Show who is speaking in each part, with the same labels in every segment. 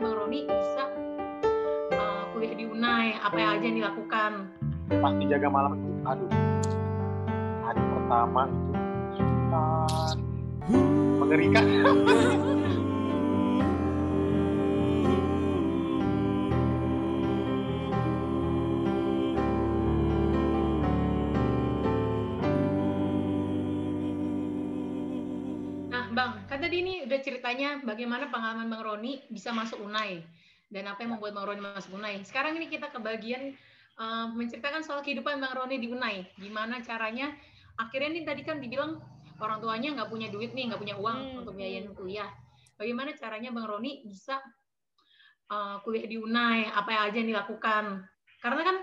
Speaker 1: Bang Roni bisa uh, kuliah di Unai? Apa yang aja yang dilakukan?
Speaker 2: Pasti jaga malam itu, aduh, hari pertama itu uh, mengerikan.
Speaker 1: kan tadi ini udah ceritanya bagaimana pengalaman Bang Roni bisa masuk Unai dan apa yang membuat Bang Roni masuk Unai. Sekarang ini kita ke bagian uh, menceritakan soal kehidupan Bang Roni di Unai. Gimana caranya? Akhirnya nih tadi kan dibilang orang tuanya nggak punya duit nih, nggak punya uang
Speaker 3: Hmm,
Speaker 1: untuk biayain kuliah. Bagaimana caranya Bang Roni bisa uh, kuliah di Unai? Apa yang aja yang dilakukan? Karena kan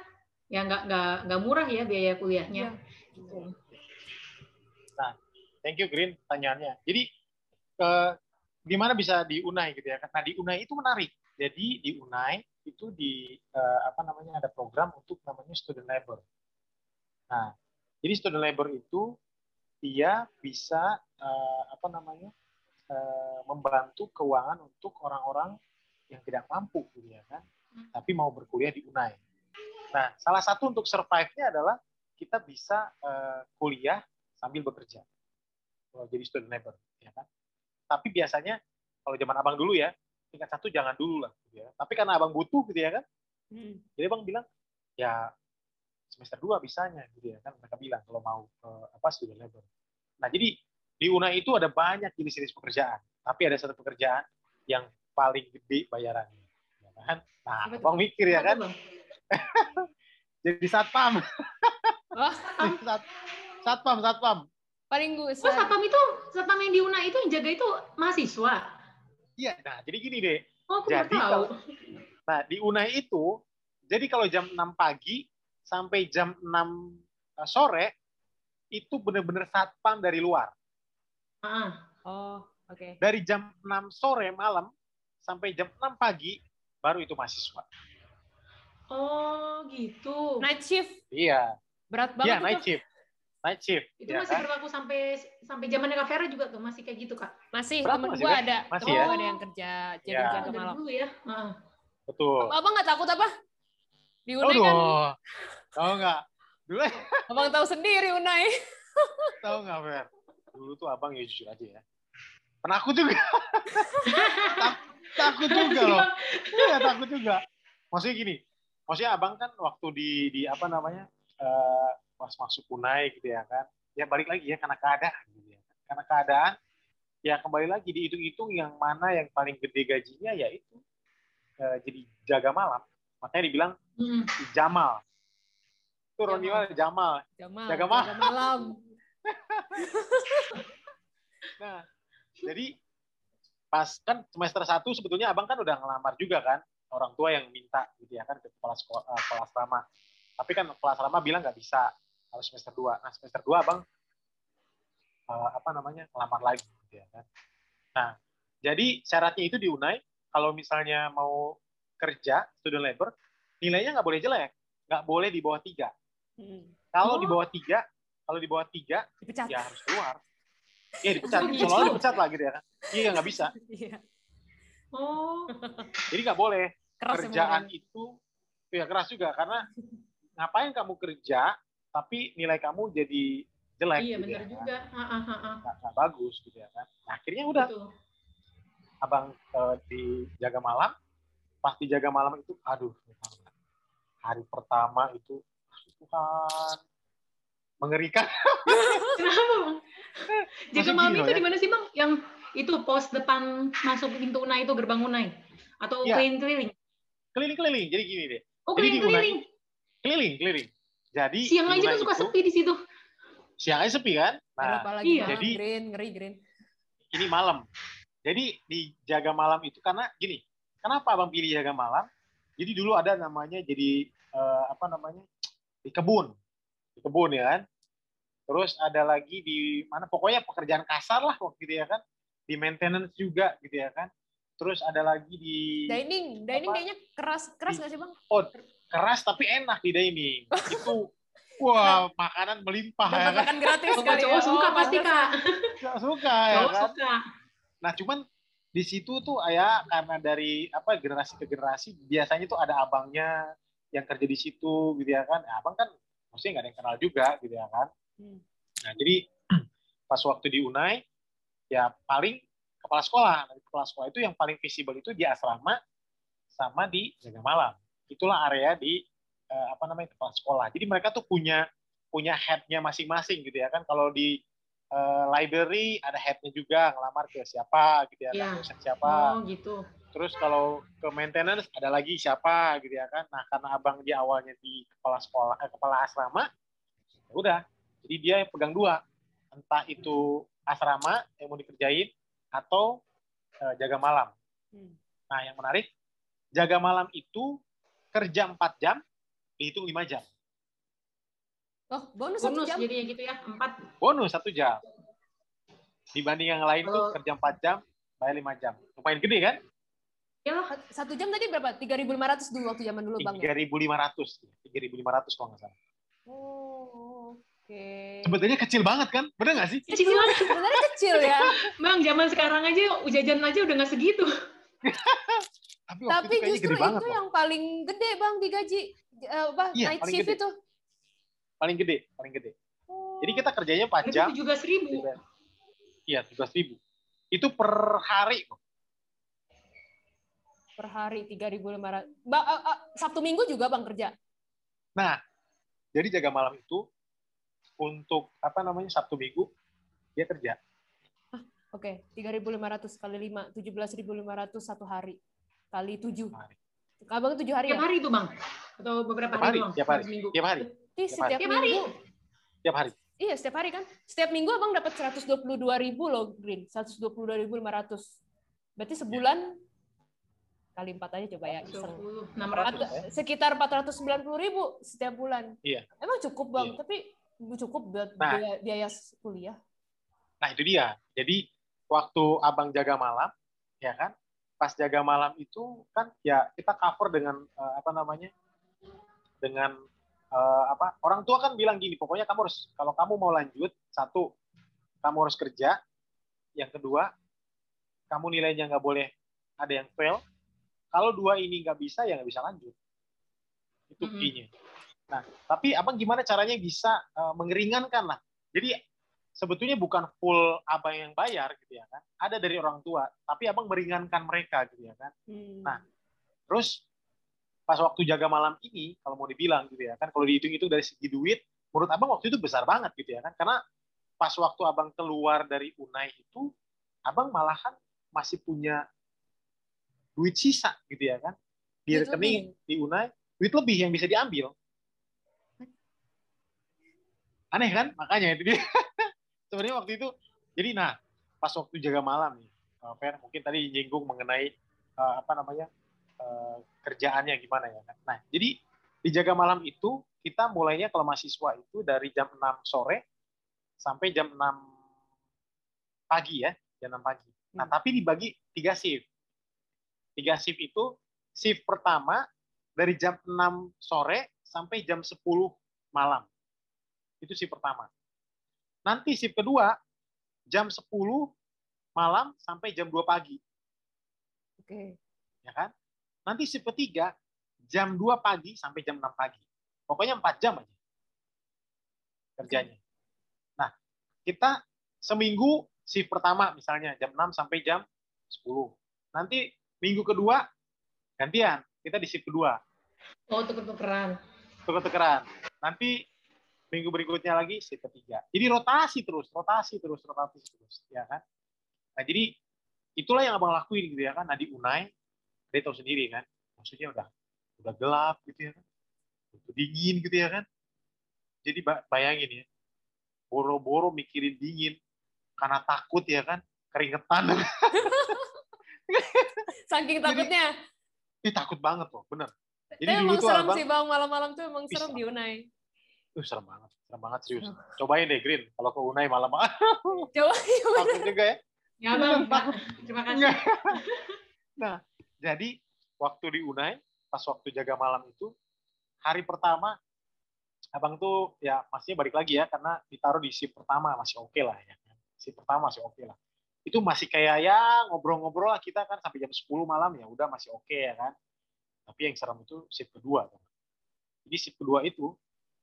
Speaker 1: ya nggak nggak nggak murah ya biaya kuliahnya. Gitu.
Speaker 2: Thank you Green pertanyaannya. Jadi eh, di mana bisa di Unai gitu ya? Nah di Unai itu menarik. Jadi di Unai itu di eh, apa namanya ada program untuk namanya student labor. Nah jadi student labor itu dia bisa eh, apa namanya eh, membantu keuangan untuk orang-orang yang tidak mampu gitu ya kan, tapi mau berkuliah di Unai. Nah salah satu untuk survive-nya adalah kita bisa eh, kuliah sambil bekerja kalau jadi student labor ya kan tapi biasanya kalau zaman abang dulu ya tingkat satu jangan dulu lah gitu ya. Tapi karena abang butuh gitu ya kan
Speaker 3: Hmm.
Speaker 2: jadi abang bilang ya semester dua bisanya gitu ya kan mereka bilang kalau mau eh, apa student labor. Nah jadi di UNA itu ada banyak jenis-jenis pekerjaan tapi ada satu pekerjaan yang paling gede bayarannya ya kan? Nah
Speaker 1: tuh?
Speaker 2: abang mikir ya kan? jadi satpam.
Speaker 3: Wah,
Speaker 2: Jadi sat, satpam satpam
Speaker 3: paling gue
Speaker 1: Oh, satpam itu, satpam yang di Unai itu yang jaga itu mahasiswa.
Speaker 2: iya nah jadi gini deh
Speaker 1: Oh, aku
Speaker 2: Jadi
Speaker 1: tahu.
Speaker 2: kalau- Nah, di Unai itu, jadi kalau jam 6 pagi sampai jam 6 sore, itu benar-benar satpam dari luar.
Speaker 1: Ah,
Speaker 3: Oh, oke.
Speaker 2: Dari jam 6 sore malam sampai jam 6 pagi, baru itu mahasiswa.
Speaker 1: Oh, gitu.
Speaker 3: Night shift
Speaker 2: Iya,
Speaker 3: berat banget
Speaker 2: iya
Speaker 3: itu.
Speaker 2: night shift. Night shift.
Speaker 1: itu
Speaker 2: ya
Speaker 1: masih
Speaker 2: kan?
Speaker 1: berlaku sampai sampai zamannya Kak Vera juga tuh masih kayak gitu, Kak.
Speaker 3: Masih
Speaker 2: Berapa
Speaker 3: temen
Speaker 2: masih,
Speaker 3: gue
Speaker 2: Beb?
Speaker 3: ada,
Speaker 2: Masih
Speaker 3: temen
Speaker 1: ya?
Speaker 3: ada yang kerja jadi
Speaker 2: Ya.
Speaker 3: jaga malam.
Speaker 1: dulu ya. Ah.
Speaker 2: Betul.
Speaker 3: Abang nggak takut apa? Di Unai kan,
Speaker 2: Aduh, tahu nggak? Dulu
Speaker 3: abang tahu sendiri Unai.
Speaker 2: tahu nggak, Fer? Dulu tuh abang ya jujur aja ya. Penakut juga. Tak- takut juga loh. Iya takut juga. Maksudnya gini, maksudnya abang kan waktu di di apa namanya eh, pas masuk Unai gitu ya kan, ya balik lagi ya karena keadaan gitu ya. Karena keadaan ya kembali lagi dihitung-hitung yang mana yang paling gede gajinya ya itu eh, jadi jaga malam. Makanya dibilang
Speaker 1: Hmm.
Speaker 2: Jamal. Itu. Roniwal Jamal.
Speaker 3: Jamal,
Speaker 2: Jaga malam.
Speaker 3: malam.
Speaker 2: Nah, jadi pas kan semester 1 sebetulnya abang kan udah ngelamar juga kan orang tua yang minta gitu ya kan ke kepala sekolah eh, kepala asrama. Tapi kan kepala asrama bilang nggak bisa harus semester 2. Nah, semester 2 abang eh, apa namanya ngelamar lagi gitu ya kan. Nah, jadi syaratnya itu di Unai kalau misalnya mau kerja student labor nilainya nggak boleh jelek, nggak boleh di bawah tiga.
Speaker 3: Hmm.
Speaker 2: Kalau
Speaker 1: Oh.
Speaker 2: di bawah tiga, kalau di bawah tiga
Speaker 3: Dipecat.
Speaker 2: ya harus keluar. Iya dipecat, seolah dipecat lah gitu ya kan. Iya nggak bisa.
Speaker 3: Iya.
Speaker 1: Oh,
Speaker 2: Jadi nggak boleh
Speaker 3: Keras
Speaker 2: kerjaan
Speaker 3: emang.
Speaker 2: itu ya keras juga karena ngapain kamu kerja tapi nilai kamu jadi jelek
Speaker 1: iya
Speaker 2: gitu
Speaker 1: benar
Speaker 2: ya kan.
Speaker 1: juga. Ah, ah, ah, ah.
Speaker 2: Nggak, nggak bagus gitu ya kan. Nah, akhirnya udah
Speaker 1: Betul.
Speaker 2: abang eh, di jaga malam, pas di jaga malam itu aduh hari pertama itu Tuhan mengerikan.
Speaker 1: Kenapa, Bang? Jaga
Speaker 2: Maksudnya
Speaker 1: malam itu
Speaker 2: ya.
Speaker 1: di mana sih, Bang? Yang itu pos depan masuk pintu Unai itu gerbang Unai atau
Speaker 2: Iya.
Speaker 1: keliling-keliling?
Speaker 2: Keliling-keliling. Jadi gini deh,
Speaker 1: Oh,
Speaker 2: Jadi di Unai
Speaker 1: keliling-keliling.
Speaker 2: Jadi
Speaker 1: Siang aja kan suka
Speaker 2: itu-
Speaker 1: sepi di situ.
Speaker 2: Siang aja sepi kan? Nah,
Speaker 3: apalagi
Speaker 1: iya.
Speaker 2: Jadi-
Speaker 3: green, ngeri green.
Speaker 2: ini malam. Jadi di jaga malam itu karena gini, kenapa abang pilih jaga malam? Jadi dulu ada namanya jadi eh, apa namanya di kebun, di kebun ya kan. Terus ada lagi di mana pokoknya pekerjaan kasar lah waktu itu ya kan. Di maintenance juga gitu ya kan. Terus ada lagi di
Speaker 3: Dining, dining
Speaker 2: Apa?
Speaker 3: kayaknya keras keras nggak sih bang?
Speaker 2: Keras tapi enak di dining. itu wah makanan melimpah ya
Speaker 3: Dapat
Speaker 2: kan.
Speaker 3: makan gratis
Speaker 1: Cowok
Speaker 3: kali ya.
Speaker 1: cowok suka
Speaker 3: Oh,
Speaker 1: pasti. Kak.
Speaker 2: Nggak suka ya
Speaker 1: Cowok
Speaker 2: kan.
Speaker 1: suka.
Speaker 2: Nah, cuman di situ tuh ya karena dari apa generasi ke generasi biasanya tuh ada abangnya yang kerja di situ gitu ya kan. Nah, abang kan maksudnya nggak ada yang kenal juga gitu ya kan.
Speaker 3: Hmm.
Speaker 2: Nah, jadi pas waktu di Unai ya paling kepala sekolah. Nah, kepala sekolah itu yang paling visible itu di asrama sama di jaga malam. Itulah area di eh, apa namanya kepala sekolah. Jadi mereka tuh punya punya headnya masing-masing gitu ya kan. Kalau di eh, library ada headnya juga ngelamar ke siapa gitu ya kan,
Speaker 1: Iya.
Speaker 2: dosen siapa.
Speaker 1: Oh gitu.
Speaker 2: Terus kalau ke maintenance ada lagi siapa gitu ya kan. Nah karena abang dia awalnya di kepala sekolah, eh, kepala asrama, ya udah. Jadi dia yang pegang dua, entah itu asrama yang mau dikerjain atau eh, jaga malam.
Speaker 3: Hmm.
Speaker 2: Nah yang menarik, jaga malam itu kerja 4 jam, dihitung 5 jam.
Speaker 3: Oh, bonus, satu
Speaker 1: Bonus
Speaker 3: jam.
Speaker 1: jadinya gitu ya. Empat.
Speaker 2: Bonus satu jam. Dibanding yang lain tuh
Speaker 1: Kalau-
Speaker 2: kerja 4 jam, bayar 5 jam. Lumayan gede kan?
Speaker 1: Ya lah.
Speaker 3: Satu jam tadi berapa? 3.500 dulu waktu zaman dulu, Bang. ya?
Speaker 2: 3.500. 3.500 kalau nggak salah.
Speaker 3: Oh, oke.
Speaker 2: Sebetulnya kecil banget kan? Bener nggak sih?
Speaker 1: Kecil banget.
Speaker 3: Sebenarnya kecil ya.
Speaker 1: Bang, zaman sekarang aja jajan aja udah nggak segitu.
Speaker 2: Tapi, waktu
Speaker 3: Tapi
Speaker 2: itu
Speaker 3: justru
Speaker 2: gede banget
Speaker 3: itu
Speaker 2: loh.
Speaker 3: yang paling gede, Bang, digaji. Eh, apa,
Speaker 2: Iya,
Speaker 3: night shift
Speaker 2: gede.
Speaker 3: itu.
Speaker 2: Paling gede, paling gede.
Speaker 3: Oh.
Speaker 2: Jadi kita kerjanya 4 jam.
Speaker 1: Itu juga seribu.
Speaker 2: Iya, 17 ribu. Itu per hari. kok.
Speaker 3: per hari 3.500. Ba eh, eh, Sabtu Minggu juga Bang kerja.
Speaker 2: Nah, jadi jaga malam itu untuk apa namanya Sabtu Minggu dia kerja.
Speaker 3: Oke, 3.500 kali 5, 17.500 satu hari. Kali 7.
Speaker 2: Hari.
Speaker 3: Abang 7 hari
Speaker 1: Tiap
Speaker 3: ya?
Speaker 1: hari itu bang? Atau beberapa
Speaker 2: Tiap
Speaker 1: hari,
Speaker 2: hari, tiap hari.
Speaker 1: Seminggu.
Speaker 2: Tiap hari,
Speaker 3: Jadi
Speaker 2: Tiap
Speaker 3: setiap
Speaker 1: Tiap hari.
Speaker 3: minggu.
Speaker 2: tiap hari.
Speaker 3: Iya, setiap hari kan. Setiap minggu Abang dapat 122.000 loh, Green. 122.500. Berarti sebulan kali 4 aja coba ya. iseng.
Speaker 1: 20, 600.
Speaker 3: Atau sekitar 490.000 setiap bulan.
Speaker 2: Iya.
Speaker 3: Emang cukup, Bang.
Speaker 2: Iya.
Speaker 3: Tapi cukup buat
Speaker 2: Nah.
Speaker 3: biaya, biaya kuliah.
Speaker 2: Nah, itu dia. Jadi waktu Abang jaga malam, ya kan? Pas jaga malam itu kan ya kita cover dengan eh, apa namanya? Dengan eh, apa? Orang tua kan bilang gini, pokoknya kamu harus kalau kamu mau lanjut, satu, kamu harus kerja. Yang kedua, kamu nilainya nggak boleh ada yang fail. Kalau dua ini nggak bisa, ya nggak bisa lanjut. Itu
Speaker 1: Mhm.
Speaker 2: key-nya. Nah, tapi abang gimana caranya bisa eh, mengeringankan lah. Jadi sebetulnya bukan full abang yang bayar gitu ya kan. Ada dari orang tua, tapi abang meringankan mereka gitu ya kan.
Speaker 3: Hmm.
Speaker 2: Nah, Terus pas waktu jaga malam ini, kalau mau dibilang gitu ya kan, kalau dihitung itu dari segi duit, menurut abang waktu itu besar banget gitu ya kan. Karena pas waktu abang keluar dari Unai itu, abang malahan masih punya duit sisa gitu ya kan. Di
Speaker 3: Duit
Speaker 2: rekening di Unai, duit lebih yang bisa diambil. Aneh kan? Makanya itu dia. Sebenarnya waktu itu, jadi nah, pas waktu jaga malam nih, eh, Fer, mungkin tadi nyinggung mengenai eh, apa namanya eh, kerjaannya gimana ya kan. Nah, jadi di jaga malam itu kita mulainya kalau mahasiswa itu dari jam 6 sore sampai jam 6 pagi ya, jam 6 pagi. Nah,
Speaker 3: Hmm.
Speaker 2: tapi dibagi tiga shift. Tiga shift itu shift pertama dari jam 6 sore sampai jam 10 malam. Itu shift pertama. Nanti shift kedua jam 10 malam sampai jam 2 pagi,
Speaker 3: Oke.
Speaker 2: ya kan? Nanti shift ketiga jam 2 pagi sampai jam 6 pagi. Pokoknya 4 jam aja kerjanya. Nah, kita seminggu shift pertama misalnya jam 6 sampai jam 10. Nanti minggu kedua gantian, kita di shift kedua.
Speaker 1: Oh, tuker-tukeran.
Speaker 2: tuker-tukeran. Nanti minggu berikutnya lagi shift ketiga. Jadi rotasi terus, rotasi terus, rotasi terus, ya kan? Nah, jadi itulah yang abang lakuin gitu ya kan. Nah di Unai, dia tahu sendiri kan, maksudnya udah udah gelap gitu ya kan, udah dingin gitu ya kan. Jadi ba- bayangin ya, boro-boro mikirin dingin karena takut ya kan, keringetan.
Speaker 3: Saking takutnya.
Speaker 2: Ih, takut banget loh, bener. Jadi
Speaker 3: Tapi emang serem
Speaker 2: abang,
Speaker 3: sih bang, malam-malam tuh emang serem di Unai.
Speaker 2: Uh, serem banget, serem banget serius. Cobain deh Green, kalau ke Unai malam-malam
Speaker 3: Coba
Speaker 2: takut juga ya.
Speaker 1: Ya
Speaker 2: Beneran
Speaker 1: bang, terima kasih.
Speaker 2: Nah, jadi waktu di Unai, pas waktu jaga malam itu, hari pertama, abang tuh ya masih balik lagi ya, karena ditaruh di shift pertama masih oke lah ya. Shift pertama masih oke lah. itu masih kayak ya ngobrol-ngobrol lah kita kan sampai jam 10 malam ya udah masih oke okay, ya kan. Tapi yang serem itu shift kedua. Jadi shift kedua itu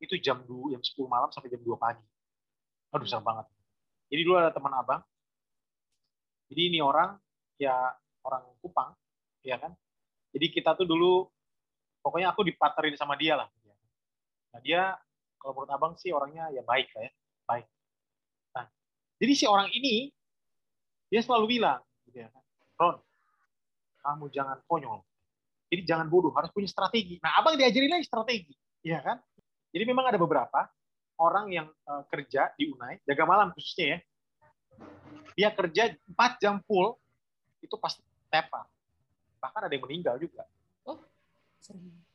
Speaker 2: itu jam 2 jam 10 malam sampai jam 2 pagi. Aduh serem banget. Jadi dulu ada teman abang. Jadi ini orang ya orang Kupang ya kan. Jadi kita tuh dulu pokoknya aku dipaterin sama dia lah. Nah dia kalau menurut abang sih orangnya ya baik lah ya, baik. Nah, jadi si orang ini dia selalu bilang, gitu ya, kan, Ron, kamu jangan konyol. Jadi jangan bodoh, harus punya strategi. Nah, abang diajarin lagi strategi, ya kan? Jadi memang ada beberapa orang yang uh, kerja di Unai, jaga malam khususnya ya, dia kerja 4 jam full, itu pasti tepa. Bahkan ada yang meninggal juga.
Speaker 3: Oh,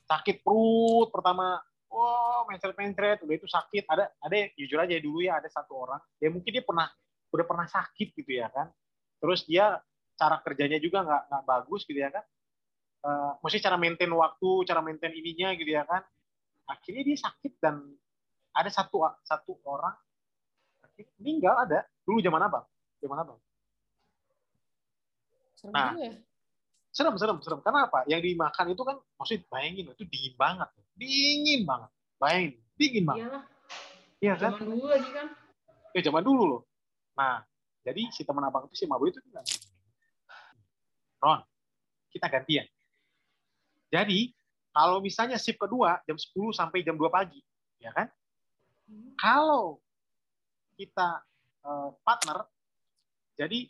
Speaker 2: sakit perut pertama. Wow mencret-mencret udah itu sakit. Ada ada jujur aja dulu ya ada satu orang. Ya mungkin dia pernah udah pernah sakit gitu ya kan. Terus dia cara kerjanya juga nggak nggak bagus gitu ya kan. Uh, mesti cara maintain waktu cara maintain ininya gitu ya kan akhirnya dia sakit dan ada satu satu orang meninggal ada. Dulu zaman abang zaman abang. Nah ya? serem serem serem. Karena apa? Yang dimakan itu kan maksudnya bayangin itu dingin banget. Dingin banget. Bayangin dingin banget.
Speaker 1: Iyalah.
Speaker 2: iya kan?
Speaker 1: Zaman dulu lagi kan.
Speaker 2: Ya zaman dulu loh. Nah jadi si teman abang itu si Mabu itu bilang Ron kita gantian. Jadi kalau misalnya shift kedua jam 10 sampai jam 2 pagi ya kan? Hmm. kalau kita uh, partner jadi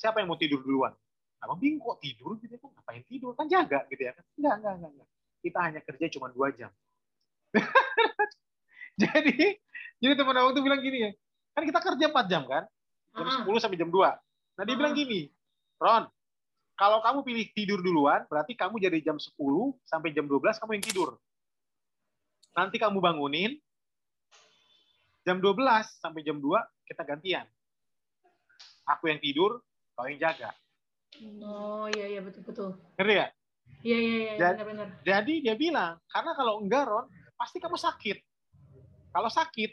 Speaker 2: siapa yang mau tidur duluan? Abang bingung kok tidur gitu kok ngapain tidur? Kan jaga gitu ya? Kan enggak enggak enggak, enggak. kita hanya kerja cuma dua jam. Jadi jadi teman abang tuh bilang gini ya kan kita kerja empat jam kan? Jam sepuluh sampai jam 2 nah dia bilang gini Ron kalau kamu pilih tidur duluan berarti kamu jadi jam 10 sampai jam 12 kamu yang tidur nanti kamu bangunin jam 12 sampai jam 2 kita gantian aku yang tidur kau yang jaga
Speaker 1: Oh iya iya betul betul.
Speaker 2: Ngerti ya?
Speaker 1: Iya iya iya benar-benar.
Speaker 2: Jadi dia bilang karena kalau enggak Ron pasti kamu sakit. Kalau sakit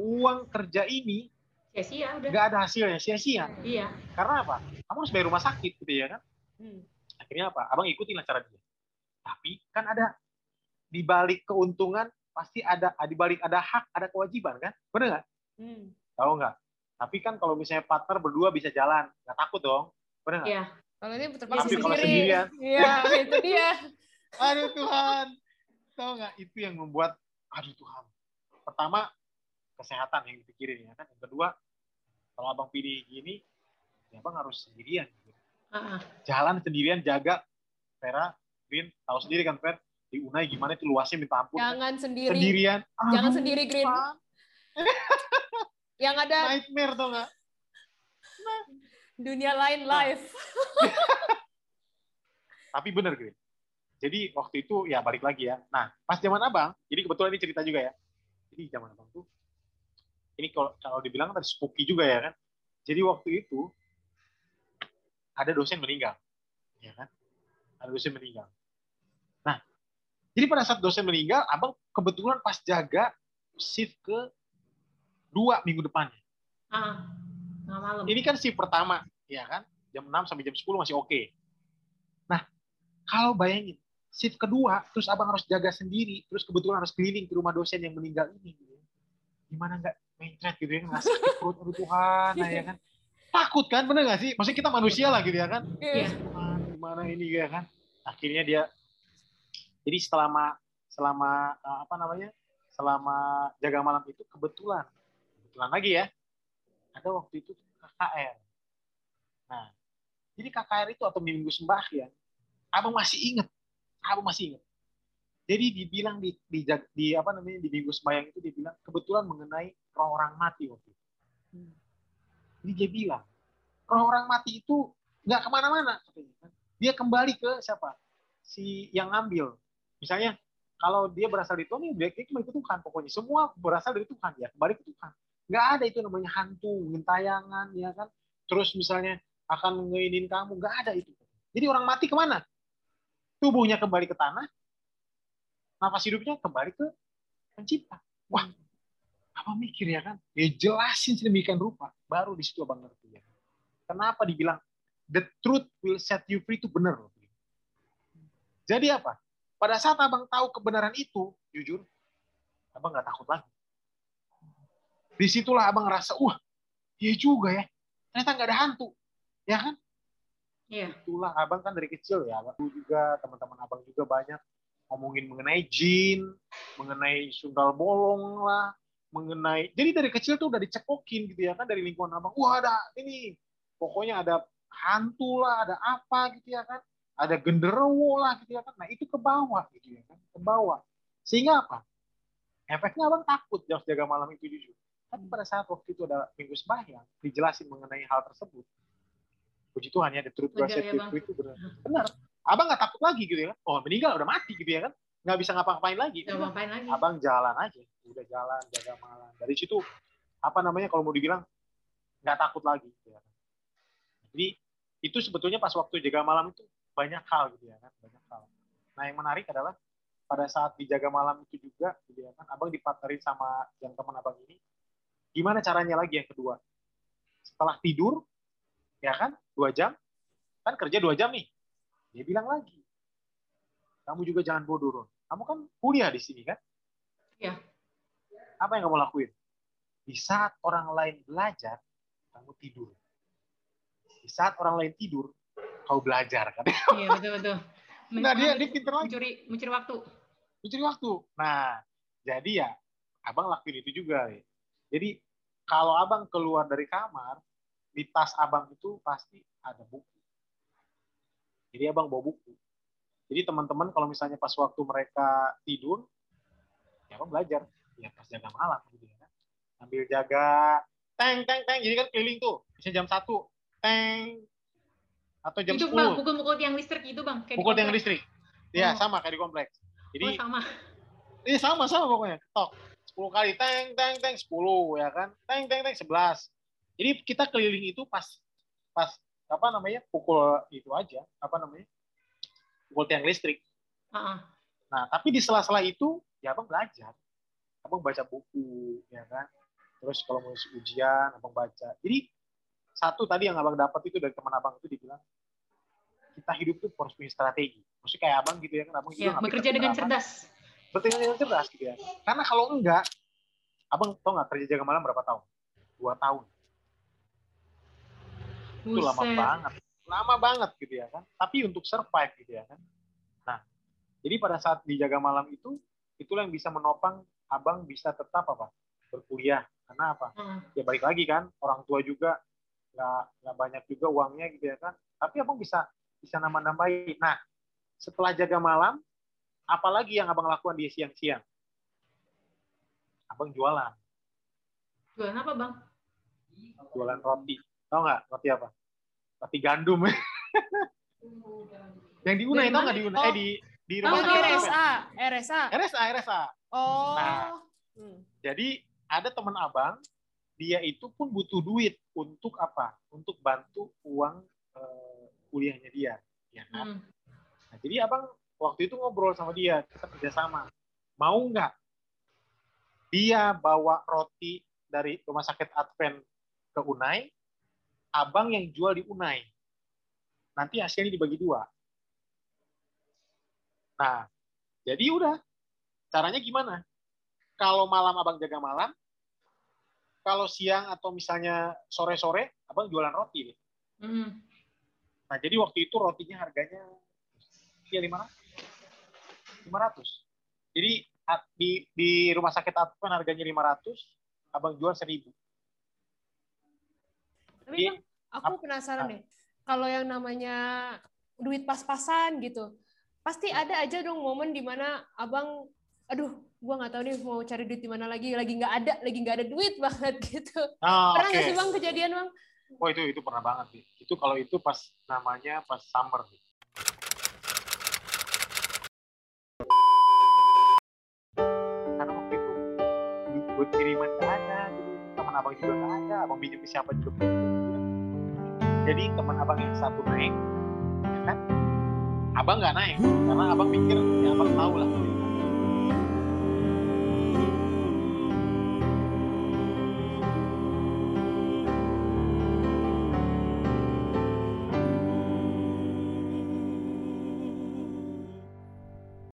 Speaker 2: uang kerja ini
Speaker 1: sia-sia udah.
Speaker 2: Enggak ada hasilnya sia-sia.
Speaker 1: Iya.
Speaker 2: Karena apa? Kamu harus bayar rumah sakit gitu ya kan? Hmm. Akhirnya apa? Abang ikutin lah cara dia. Tapi kan ada di balik keuntungan pasti ada di balik ada hak ada kewajiban kan? Benar nggak? Hmm. Tahu nggak? Tapi kan kalau misalnya partner berdua bisa jalan, nggak takut dong. Benar nggak?
Speaker 1: Iya.
Speaker 3: Kalau ini terpaksa
Speaker 2: Tapi kalau sendirian.
Speaker 3: Iya, itu dia.
Speaker 2: aduh Tuhan. Tahu nggak? Itu yang membuat, aduh Tuhan. Pertama, kesehatan yang dipikirin ya kan. Yang kedua, kalau abang pilih gini, ya abang harus sendirian. Gitu. Uh-uh. Jalan sendirian, jaga. Vera, Green, tahu sendiri kan, Fer? Di Unai gimana itu luasnya minta ampun.
Speaker 3: Jangan kan? sendiri.
Speaker 2: Sendirian.
Speaker 3: Jangan sendiri, Green. yang ada
Speaker 2: nightmare tuh nggak?
Speaker 3: dunia lain nah. live.
Speaker 2: Tapi bener Green. Jadi waktu itu ya balik lagi ya. Nah pas zaman abang, jadi kebetulan ini cerita juga ya. Jadi zaman abang tuh, ini kalau kalau dibilang tadi spooky juga ya kan. Jadi waktu itu ada dosen meninggal, ya kan? Ada dosen meninggal. Nah, jadi pada saat dosen meninggal, abang kebetulan pas jaga shift ke dua minggu depannya.
Speaker 1: Ah malam.
Speaker 2: Ini kan shift pertama, ya kan? Jam 6 sampai jam 10 masih oke. Okay. Nah, kalau bayangin, shift kedua, terus abang harus jaga sendiri, terus kebetulan harus keliling ke rumah dosen yang meninggal ini. Gitu. Ya. Gimana nggak mencret gitu ya, nggak sakit perut, aduh Tuhan, nah, ya kan? Takut kan, bener nggak sih? Maksudnya kita manusia lah gitu ya kan?
Speaker 1: Iya.
Speaker 2: Yeah. Gimana ini ya kan? Akhirnya dia, jadi selama selama eh, apa namanya selama jaga malam itu kebetulan kebetulan lagi ya ada waktu itu KKR. Nah, jadi KKR itu atau minggu sembahyang, abang masih ingat, abang masih ingat. Jadi dibilang di, di, di apa namanya di minggu sembahyang itu dibilang kebetulan mengenai roh orang mati waktu itu. Dia bilang roh orang mati itu nggak ke mana-mana kan. Dia kembali ke siapa? Si yang ngambil. Misalnya kalau dia berasal dari Tuhan, dia kembali ke Tuhan. Pokoknya semua berasal dari Tuhan ya, kembali ke Tuhan nggak ada itu namanya hantu gentayangan ya kan terus misalnya akan ngeinin kamu nggak ada itu jadi orang mati ke mana tubuhnya kembali ke tanah nafas hidupnya kembali ke pencipta wah apa mikir ya kan ya jelasin sedemikian rupa baru di situ abang ngerti ya kenapa dibilang the truth will set you free itu benar. Jadi apa? Pada saat abang tahu kebenaran itu, jujur, abang nggak takut lagi. Di situlah abang ngerasa, wah, iya juga ya. Ternyata nggak ada hantu, ya kan?
Speaker 1: Iya.
Speaker 2: Itulah abang kan dari kecil ya, abang juga teman-teman abang juga banyak ngomongin mengenai jin, mengenai sundal bolong lah, mengenai jadi dari kecil tuh udah dicekokin gitu ya kan dari lingkungan abang wah ada ini pokoknya ada hantu lah ada apa gitu ya kan. Ada genderuwo lah gitu ya kan. Nah itu ke bawah gitu ya kan ke bawah. Sehingga apa? Efeknya abang takut jam jaga malam itu jujur. Tapi pada saat waktu itu ada minggu sembahyang dijelasin mengenai hal tersebut puji Tuhan ya the truth set
Speaker 1: ya,
Speaker 2: itu benar. Benar. Abang nggak takut lagi gitu ya kan. Oh meninggal udah mati gitu ya kan nggak bisa ngapa-ngapain lagi.
Speaker 1: Nggak ngapain lagi.
Speaker 2: abang jalan aja. Udah jalan jaga malam dari situ apa namanya kalau mau dibilang nggak takut lagi gitu ya. jadi itu sebetulnya pas waktu jaga malam itu banyak hal gitu ya kan. Banyak hal. Nah yang menarik adalah pada saat dijaga malam itu juga gitu ya kan abang dipartnerin sama yang teman abang ini gimana caranya lagi yang kedua? Setelah tidur ya kan dua jam kan kerja dua jam nih. Dia bilang lagi kamu juga jangan bodoh Ron. kamu kan kuliah di sini kan
Speaker 1: Iya.
Speaker 2: apa yang kamu lakuin? Di saat orang lain belajar, kamu tidur. Di saat orang lain tidur, kau belajar kan?
Speaker 1: Iya betul betul.
Speaker 2: Nah dia dia pinter lagi,
Speaker 1: mencuri mencuri waktu.
Speaker 2: mencuri waktu. Nah jadi ya, abang lakuin itu juga. Ya. Jadi kalau abang keluar dari kamar, di tas abang itu pasti ada buku. Jadi abang bawa buku. Jadi teman-teman kalau misalnya pas waktu mereka tidur, ya abang belajar. Ya pas jaga malam gitu ya. kan. Sambil jaga, teng, teng, teng. Jadi kan keliling tuh. Bisa jam satu, teng. Atau jam
Speaker 1: itu
Speaker 2: 10.
Speaker 1: bang, pukul-pukul tiang listrik itu bang. kayak
Speaker 2: Pukul tiang listrik. Iya,
Speaker 1: Oh.
Speaker 2: sama kayak di kompleks. Jadi
Speaker 1: Oh, sama.
Speaker 2: Iya sama sama pokoknya. Tok. 10 kali teng teng teng 10 ya kan. Teng teng teng 11. Jadi kita keliling itu pas pas apa namanya? pukul itu aja, apa namanya? Pukul tiang listrik.
Speaker 1: Heeh.
Speaker 2: Nah, tapi di sela-sela itu ya Abang belajar. Abang baca buku ya kan. Terus kalau mau ujian Abang baca. Jadi satu tadi yang Abang dapat itu dari teman Abang itu dibilang kita hidup tuh harus punya strategi. Maksudnya kayak Abang gitu ya kan Abang
Speaker 1: Ya, bekerja dengan cerdas.
Speaker 2: bekerja dengan cerdas gitu ya. Karena kalau enggak, abang tau nggak kerja jaga malam berapa tahun? Dua tahun. Itu lama banget, lama banget gitu ya kan. Tapi untuk survive gitu ya kan. Nah, jadi pada saat di jaga malam itu, itulah yang bisa menopang abang bisa tetap apa? Berkuliah. Karena apa?
Speaker 1: Heeh.
Speaker 2: Ya balik lagi kan, orang tua juga nggak nggak banyak juga uangnya gitu ya kan. Tapi abang bisa bisa nambah-nambahin. Nah, setelah jaga malam, apalagi yang abang lakukan di siang-siang? Abang jualan,
Speaker 1: Jualan apa bang?
Speaker 2: jualan roti. Tahu nggak roti apa? Roti gandum. yang di Unai,
Speaker 1: mana?
Speaker 2: nggak di Unai?
Speaker 1: Oh.
Speaker 2: Eh, di di
Speaker 1: Tahu,
Speaker 2: rumah
Speaker 3: Oh,
Speaker 2: sakit?
Speaker 3: RSA, RSA.
Speaker 2: RSA, RSA.
Speaker 3: Oh.
Speaker 2: Nah.
Speaker 3: Hmm.
Speaker 2: Jadi ada teman abang, dia itu pun butuh duit untuk apa? Untuk bantu uang eh, kuliahnya dia. Ya kan?
Speaker 1: Hmm.
Speaker 2: Nah, jadi abang waktu itu ngobrol sama dia, kita kerjasama. Mau nggak dia bawa roti dari rumah sakit Advent ke Unai, abang yang jual di Unai. Nanti hasilnya dibagi dua. Nah, jadi udah. Caranya gimana? Kalau malam abang jaga malam, kalau siang atau misalnya sore-sore, abang jualan roti. deh.
Speaker 1: Hmm.
Speaker 2: Nah, jadi waktu itu rotinya harganya ya 500. 500. Jadi di di rumah sakit Advent harganya 500, abang jual 1000.
Speaker 3: Tapi
Speaker 2: Jadi,
Speaker 3: bang, aku penasaran deh. Kalau yang namanya duit pas-pasan gitu, pasti ada aja dong momen di mana abang, aduh, gua nggak tahu nih mau cari duit di mana lagi, lagi nggak ada, lagi nggak ada duit banget gitu.
Speaker 2: Nah,
Speaker 3: Pernah nggak sih bang kejadian bang?
Speaker 2: Oh, itu itu pernah banget nih. Itu kalau itu pas namanya pas summer. nih. Karena waktu itu buat kiriman abang juga nggak ada, abang pinjam ke siapa juga. Jadi teman abang yang satu naik, ya kan? Abang nggak naik karena abang mikir ya abang tahu lah.